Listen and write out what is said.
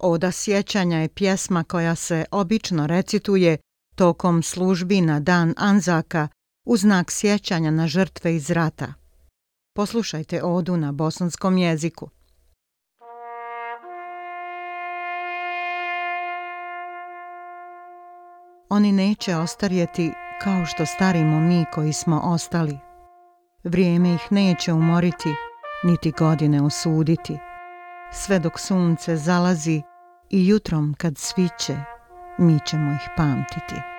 Oda sjećanja je pjesma koja se obično recituje tokom službi na dan Anzaka u znak sjećanja na žrtve iz rata. Poslušajte odu na bosanskom jeziku. Oni neće ostarjeti kao što starimo mi koji smo ostali. Vrijeme ih neće umoriti, niti godine osuditi. Sve dok sunce zalazi, i jutrom kad sviće mi ćemo ih pamtiti.